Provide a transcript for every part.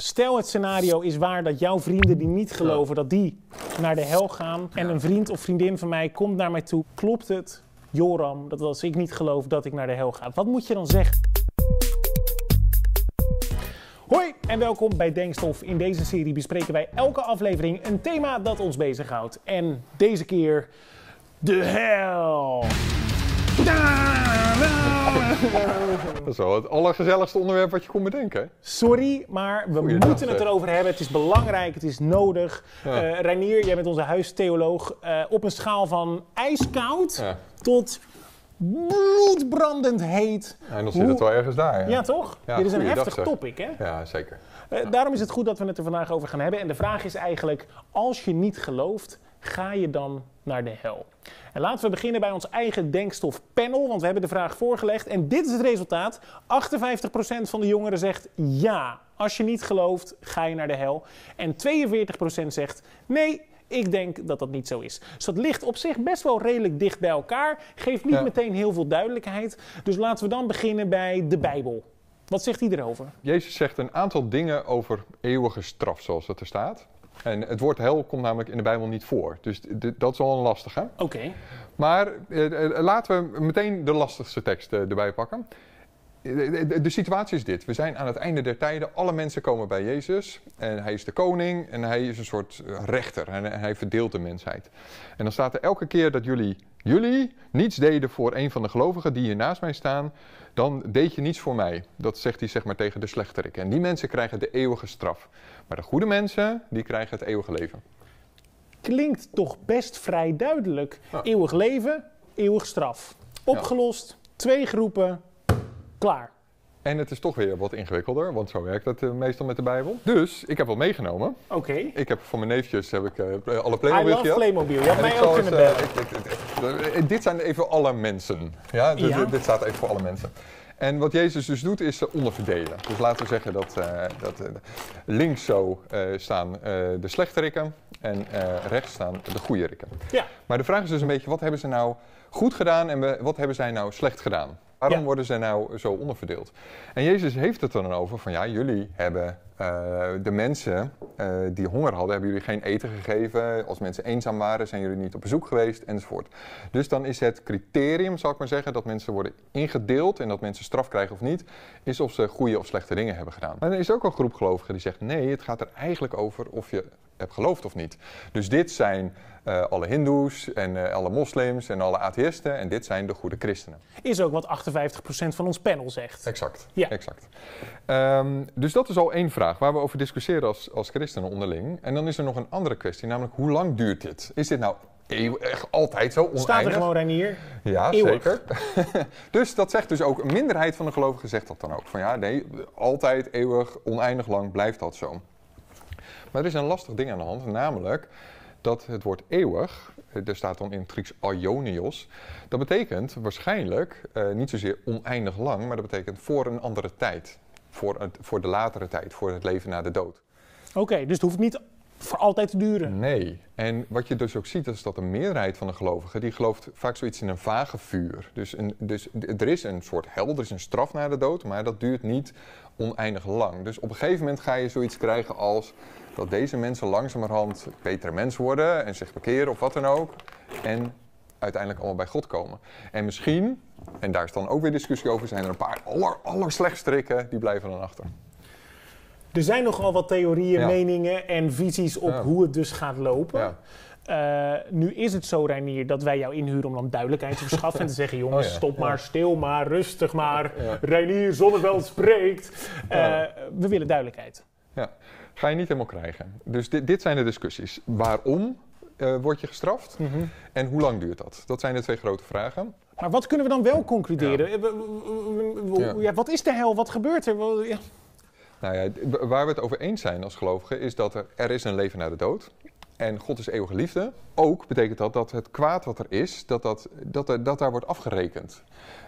Stel het scenario is waar dat jouw vrienden die niet geloven, dat die naar de hel gaan. En een vriend of vriendin van mij komt naar mij toe. Klopt het, Joram, dat als ik niet geloof dat ik naar de hel ga? Wat moet je dan zeggen? Hoi en welkom bij Denkstof. In deze serie bespreken wij elke aflevering een thema dat ons bezighoudt. En deze keer de hel. Dat is wel het allergezelligste onderwerp wat je kon bedenken. Sorry, maar we moeten het erover hebben. Het is belangrijk, het is nodig. Ja. Eh Reinier, jij bent onze huistheoloog. Eh, op een schaal van ijskoud Ja. tot bloedbrandend heet. En dan Hoe- zit het wel ergens daar. Ja, Ja, toch? Dit is een heftig topic, hè? ja zeker. Eh, daarom is het goed dat we het er vandaag over gaan hebben. En de vraag is eigenlijk, als je niet gelooft, ga je dan naar de hel? En laten we beginnen bij ons eigen denkstofpanel, want we hebben de vraag voorgelegd. En dit is het resultaat. 58% van de jongeren zegt ja, als je niet gelooft, ga je naar de hel. En 42% zegt nee, ik denk dat dat niet zo is. Dus dat ligt op zich best wel redelijk dicht bij elkaar. Geeft niet Ja. meteen heel veel duidelijkheid. Dus laten we dan beginnen bij de Bijbel. Wat zegt hij erover? Jezus zegt een aantal dingen over eeuwige straf, zoals het er staat. En het woord hel komt namelijk in de Bijbel niet voor. Dus dat is wel een lastige. Oké. Maar eh, eh, laten we meteen de lastigste tekst eh, erbij pakken. De, de- de situatie is dit. We zijn aan het einde der tijden. Alle mensen komen bij Jezus. En hij is de koning. En hij is een soort eh, rechter. En hij verdeelt de mensheid. En dan staat er elke keer dat jullie, jullie niets deden voor een van de gelovigen die hier naast mij staan. Dan deed je niets voor mij. Dat zegt hij zeg maar tegen de slechteriken. En die mensen krijgen de eeuwige straf. Maar de goede mensen, die krijgen het eeuwige leven. klinkt toch best vrij duidelijk. Ja. Eeuwig leven, eeuwig straf. Opgelost, twee groepen, klaar. En het is toch weer wat ingewikkelder, want zo werkt het eh, meestal met de Bijbel. Dus ik heb wat meegenomen. Oké. Ik heb voor mijn neefjes heb ik, eh, alle I Playmobil love gehad. Playmobil. Je En ik mij ook kunnen bellen. ik- ik- ik- dit zijn even alle mensen. Ja, dus, Ja. dit staat even voor alle mensen. En wat Jezus dus doet, is onderverdelen. Dus laten we zeggen dat, dat links zo staan de slechterikken en eh, rechts staan de goede rikken. Ja. Maar de vraag is dus een beetje, wat hebben ze nou goed gedaan en wat hebben zij nou slecht gedaan? Waarom Ja. worden ze nou zo onderverdeeld? En Jezus heeft het er dan over van ja, jullie hebben eh, de mensen eh, die honger hadden, hebben jullie geen eten gegeven. Als mensen eenzaam waren, zijn jullie niet op bezoek geweest enzovoort. Dus dan is het criterium, zal ik maar zeggen, dat mensen worden ingedeeld en dat mensen straf krijgen of niet, is of ze goede of slechte dingen hebben gedaan. Maar dan is er ook een groep gelovigen die zegt nee, het gaat er eigenlijk over of je hebt geloofd of niet. Dus dit zijn eh, alle hindoes en eh, alle moslims en alle atheïsten en dit zijn de goede christenen. Is ook wat 58% van ons panel zegt. Exact. Ja. exact. Ehm, dus dat is al één vraag waar we over discussiëren als, als christenen onderling. En dan is er nog een andere kwestie, namelijk hoe lang duurt dit? Is dit nou eeuw, echt altijd zo oneindig? Staat er gewoon Reinier. Ja, Eeuwig. zeker. dus dat zegt dus ook, een minderheid van de gelovigen zegt dat dan ook. Van ja, nee, altijd, eeuwig, oneindig lang blijft dat zo. Maar er is een lastig ding aan de hand, namelijk dat het woord eeuwig, eh, er staat dan in Grieks aionios, dat betekent waarschijnlijk eh, niet zozeer oneindig lang, maar dat betekent voor een andere tijd. Voor, het, voor de latere tijd, voor het leven na de dood. Oké, dus het hoeft niet voor altijd te duren. Nee. En wat je dus ook ziet, is dat de meerderheid van de gelovigen, die gelooft vaak zoiets in een vage vuur. Dus, een, dus er is een soort hel, er is een straf na de dood, maar dat duurt niet oneindig lang. Dus op een gegeven moment ga je zoiets krijgen als dat deze mensen langzamerhand betere mensen worden en zich bekeren of wat dan ook. En uiteindelijk allemaal bij God komen. En misschien, en daar is dan ook weer discussie over, zijn er een paar aller, allerslechtstrikken die blijven dan achter. Er zijn nogal wat theorieën, Ja. meningen en visies op Ja. hoe het dus gaat lopen. Ja. Eh, nu is het zo, Reinier, dat wij jou inhuren om dan duidelijkheid te verschaffen. en te zeggen, jongens, Oh ja, stop ja. maar, stil maar, rustig maar. Ja. Reinier Zonneveld spreekt. Eh. We willen duidelijkheid. Ja, ga je niet helemaal krijgen. Dus dit, dit zijn de discussies. Waarom eh, word je gestraft Mhm. en hoe lang duurt dat? Dat zijn de twee grote vragen. Maar wat kunnen we dan wel concluderen? Wat is de hel? Wat gebeurt er? Nou ja, waar we het over eens zijn als gelovigen is dat er, er is een leven na de dood. En God is eeuwige liefde. Ook betekent dat dat het kwaad wat er is, dat, dat, dat, er- dat daar wordt afgerekend.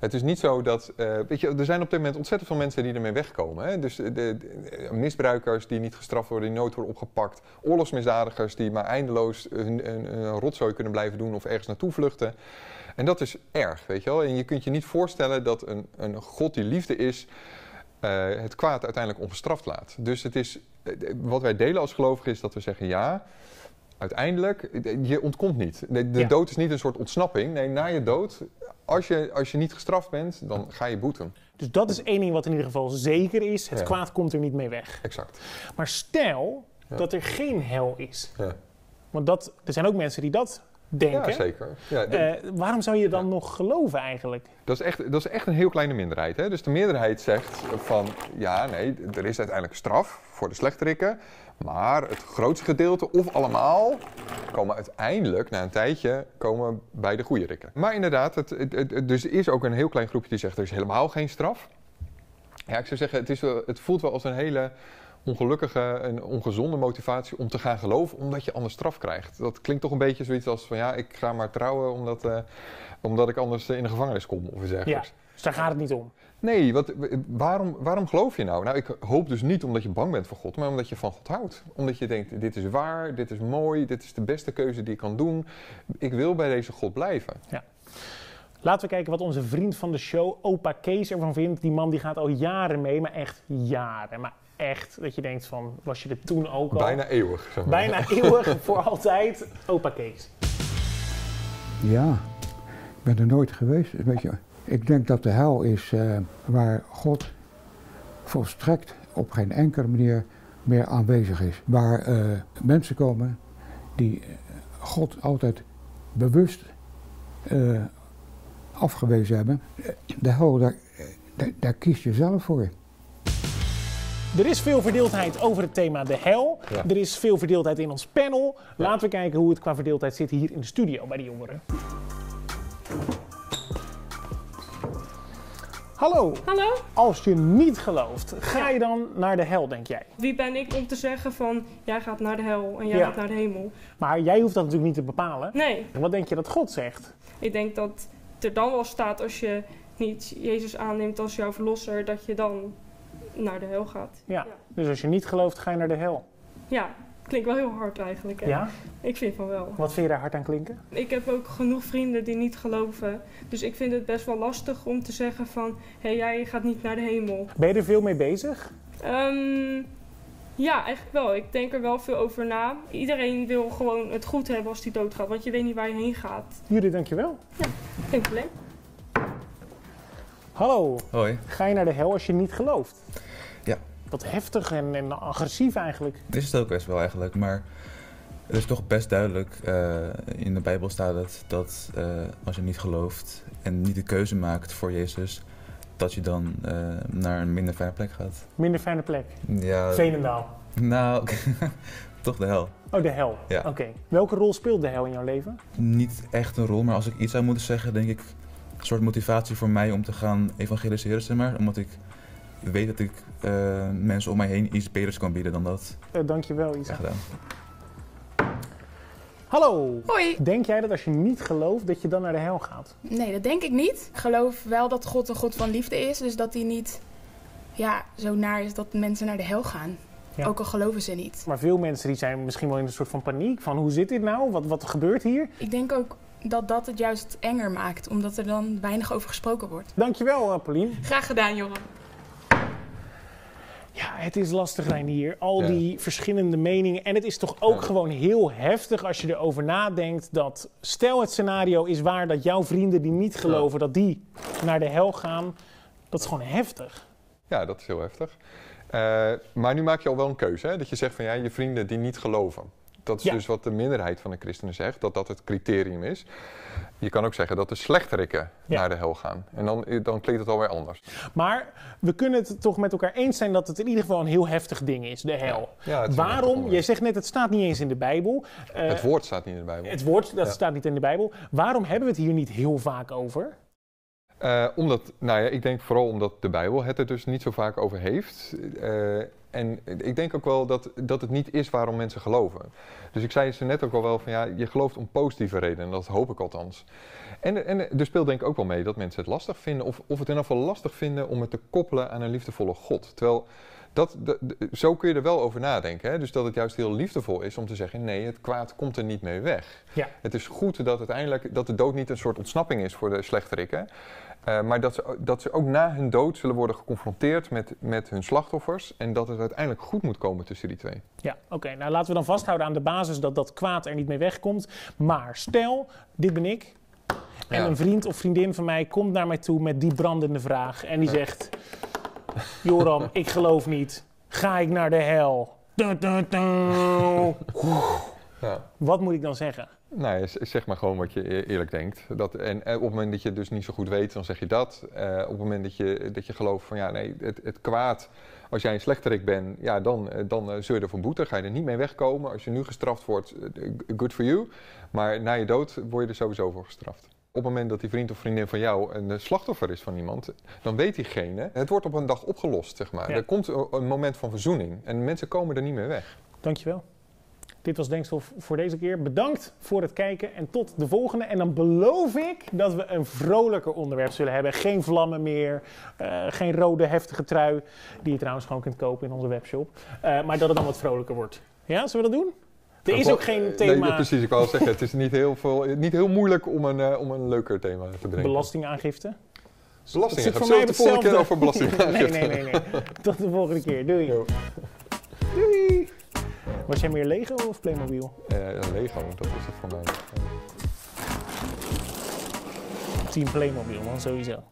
Het is niet zo dat, eh, weet je, er zijn op dit moment ontzettend veel mensen die ermee wegkomen. Hè? Dus de, de- de- misbruikers die niet gestraft worden, die nooit worden opgepakt. Oorlogsmisdadigers die maar eindeloos hun, hun, hun rotzooi kunnen blijven doen of ergens naartoe vluchten. En dat is erg, weet je wel. En je kunt je niet voorstellen dat een, een God die liefde is, eh, het kwaad uiteindelijk ongestraft laat. Dus het is, eh, wat wij delen als gelovigen is dat we zeggen ja, uiteindelijk, eh, je ontkomt niet. De, de Ja. dood is niet een soort ontsnapping. Nee, na je dood, als je, als je niet gestraft bent, dan ga je boeten. Dus dat is één ding wat in ieder geval zeker is. Het Ja. kwaad komt er niet mee weg. Exact. Maar stel Ja. dat er geen hel is. Ja, Want dat, er zijn ook mensen die dat denken. ja zeker. Ja, de- Eh, waarom zou je dan nog geloven eigenlijk? Dat is, echt, dat is echt een heel kleine minderheid. Hè? Dus de meerderheid zegt van ja, nee, er is uiteindelijk straf voor de slechterikken. Maar het grootste gedeelte, of allemaal, komen uiteindelijk na een tijdje komen bij de goede rikken. Maar inderdaad, het, het, het- dus er is ook een heel klein groepje die zegt er is helemaal geen straf. Ja, ik zou zeggen, het, is het voelt wel als een hele ongelukkige en ongezonde motivatie om te gaan geloven, omdat je anders straf krijgt. Dat klinkt toch een beetje zoiets als van ja, ik ga maar trouwen omdat, eh, omdat ik anders eh, in de gevangenis kom of iets dergelijks. Dus daar gaat het niet om. Nee, wat, waarom, waarom geloof je nou? Nou, ik hoop dus niet omdat je bang bent voor God, maar omdat je van God houdt. Omdat je denkt, dit is waar, dit is mooi, dit is de beste keuze die ik kan doen. Ik wil bij deze God blijven. Laten we kijken wat onze vriend van de show, opa Kees, ervan vindt. Die man die gaat al jaren mee, maar echt jaren. Maar echt, dat je denkt van, was je er toen ook al? Bijna eeuwig. zeg maar. Bijna eeuwig, voor altijd, opa Kees. Ja, ik ben er nooit geweest. Weet je, ik denk dat de hel is eh, waar God volstrekt op geen enkele manier meer aanwezig is. Waar eh, mensen komen die eh, God altijd bewust eh, afgewezen hebben. De hel, daar, daar, daar kies je zelf voor. Er is veel verdeeldheid over het thema de hel. Ja. Er is veel verdeeldheid in ons panel. Laten we kijken hoe het qua verdeeldheid zit hier in de studio bij de jongeren. Hallo, Hallo, als je niet gelooft, ga je dan naar de hel, denk jij? wie ben ik om te zeggen van jij gaat naar de hel en jij Ja. gaat naar de hemel? Maar jij hoeft dat natuurlijk niet te bepalen. Nee, Wat denk je dat God zegt? ik denk dat er dan wel staat als je niet Jezus aanneemt als jouw verlosser, dat je dan naar de hel gaat. Ja. Ja. Dus als je niet gelooft, ga je naar de hel. Ja, klinkt wel heel hard eigenlijk. Hè? Ja? Ik vind van wel. Wat vind je daar hard aan klinken? Ik heb ook genoeg vrienden die niet geloven. Dus ik vind het best wel lastig om te zeggen van hé, hey, jij gaat niet naar de hemel. Ben je er veel mee bezig? Ehm, ja, eigenlijk wel. Ik denk er wel veel over na. Iedereen wil gewoon het goed hebben als hij doodgaat, want je weet niet waar je heen gaat. Jullie, dankjewel. Geen probleem. Hallo, Hoi, ga je naar de hel als je niet gelooft? Wat heftig en, en agressief eigenlijk. dit is het ook best wel eigenlijk, maar het is toch best duidelijk, eh, in de Bijbel staat het, dat eh, als je niet gelooft en niet de keuze maakt voor Jezus, dat je dan eh, naar een minder fijne plek gaat. Minder fijne plek. Ja, Veenendaal. nou, toch de hel. Oh, de hel. Ja. Oké. Welke rol speelt de hel in jouw leven? Niet echt een rol, maar als ik iets zou moeten zeggen, denk ik een soort motivatie voor mij om te gaan evangeliseren, zeg maar. Omdat ik weet dat ik eh, mensen om mij heen iets beters kan bieden dan dat Eh, dankjewel, ik Isa. gedaan. Hallo. Hoi. Denk jij dat als je niet gelooft, dat je dan naar de hel gaat? Nee, dat denk ik niet. Ik geloof wel dat God een God van liefde is. Dus dat hij niet ja, zo naar is dat mensen naar de hel gaan. Ja. Ook al geloven ze niet. Maar veel mensen die zijn misschien wel in een soort van paniek. Van hoe zit dit nou? Wat, wat gebeurt hier? Ik denk ook dat dat het juist enger maakt. Omdat er dan weinig over gesproken wordt. Dankjewel, uh, Paulien. Graag gedaan, jongen. Het is lastig, Reinier. Al Ja. die verschillende meningen. En het is toch ook Ja. gewoon heel heftig als je erover nadenkt dat... Stel het scenario is waar dat jouw vrienden die niet geloven, dat die naar de hel gaan. Dat is gewoon heftig. Ja, dat is heel heftig. Eh, maar nu maak je al wel een keuze. Hè? Dat je zegt van ja, je vrienden die niet geloven. Dat is Ja. dus wat de minderheid van de christenen zegt, dat dat het criterium is. Je kan ook zeggen dat de slechterikken Ja. naar de hel gaan. En dan, dan klinkt het alweer anders. Maar we kunnen het toch met elkaar eens zijn dat het in ieder geval een heel heftig ding is, de hel. Ja, Waarom? Jij zegt net, het staat niet eens in de Bijbel. Eh, het woord staat niet in de Bijbel. het woord, dat staat niet in de Bijbel. Waarom hebben we het hier niet heel vaak over? Eh, omdat, nou ja, ik denk vooral omdat de Bijbel het er dus niet zo vaak over heeft. Eh, en ik denk ook wel dat, dat het niet is waarom mensen geloven. Dus ik zei ze net ook al wel van ja, je gelooft om positieve redenen. Dat hoop ik althans. En, en er speelt denk ik ook wel mee dat mensen het lastig vinden. Of, of het in ieder geval lastig vinden om het te koppelen aan een liefdevolle God. Terwijl Dat, zo kun je er wel over nadenken. Hè? Dus dat het juist heel liefdevol is om te zeggen: nee, het kwaad komt er niet mee weg. Ja. Het is goed dat, uiteindelijk, dat de dood niet een soort ontsnapping is voor de slechterikken. eh, maar dat ze, dat ze ook na hun dood zullen worden geconfronteerd met, met hun slachtoffers. En dat het uiteindelijk goed moet komen tussen die twee. Ja, oké. Nou, laten we dan vasthouden aan de basis dat dat kwaad er niet mee wegkomt. Maar stel, dit ben ik. En Ja. een vriend of vriendin van mij komt naar mij toe met die brandende vraag. En die zegt: Joram, ik geloof niet. Ga ik naar de hel? Ja. Wat moet ik dan zeggen? Nou, zeg maar gewoon wat je e- eerlijk denkt. Dat, en op het moment dat je het dus niet zo goed weet, dan zeg je dat. Eh, op het moment dat je, dat je gelooft van ja, nee, het, het kwaad, als jij een slechterik bent, ja, dan, eh, dan eh, zul je er van boete. Ga je er niet mee wegkomen. Als je nu gestraft wordt, good for you. Maar na je dood word je er sowieso voor gestraft. Op het moment dat die vriend of vriendin van jou een eh, slachtoffer is van iemand, dan weet diegene, het wordt op een dag opgelost, zeg maar. Ja. Er komt een, een moment van verzoening en mensen komen er niet meer weg. Dankjewel. Dit was Denkstof voor deze keer. Bedankt voor het kijken en tot de volgende. En dan beloof ik dat we een vrolijker onderwerp zullen hebben. Geen vlammen meer, eh, geen rode heftige trui, die je trouwens gewoon kunt kopen in onze webshop. Eh, maar dat het dan wat vrolijker wordt. Ja, zullen we dat doen? Er is ook geen Nee, thema ja, precies, ik wou zeggen, het is niet heel, veel, niet heel moeilijk om een, eh, om een leuker thema te bedenken. belastingaangifte. Voor Zullen mij we het de volgende keer over belasting nee, nee, nee, nee. Tot de volgende keer. Doei. Doei. Was jij meer Lego of Playmobil? Eh, Lego, dat is het voor mij. Team Playmobil, dan sowieso.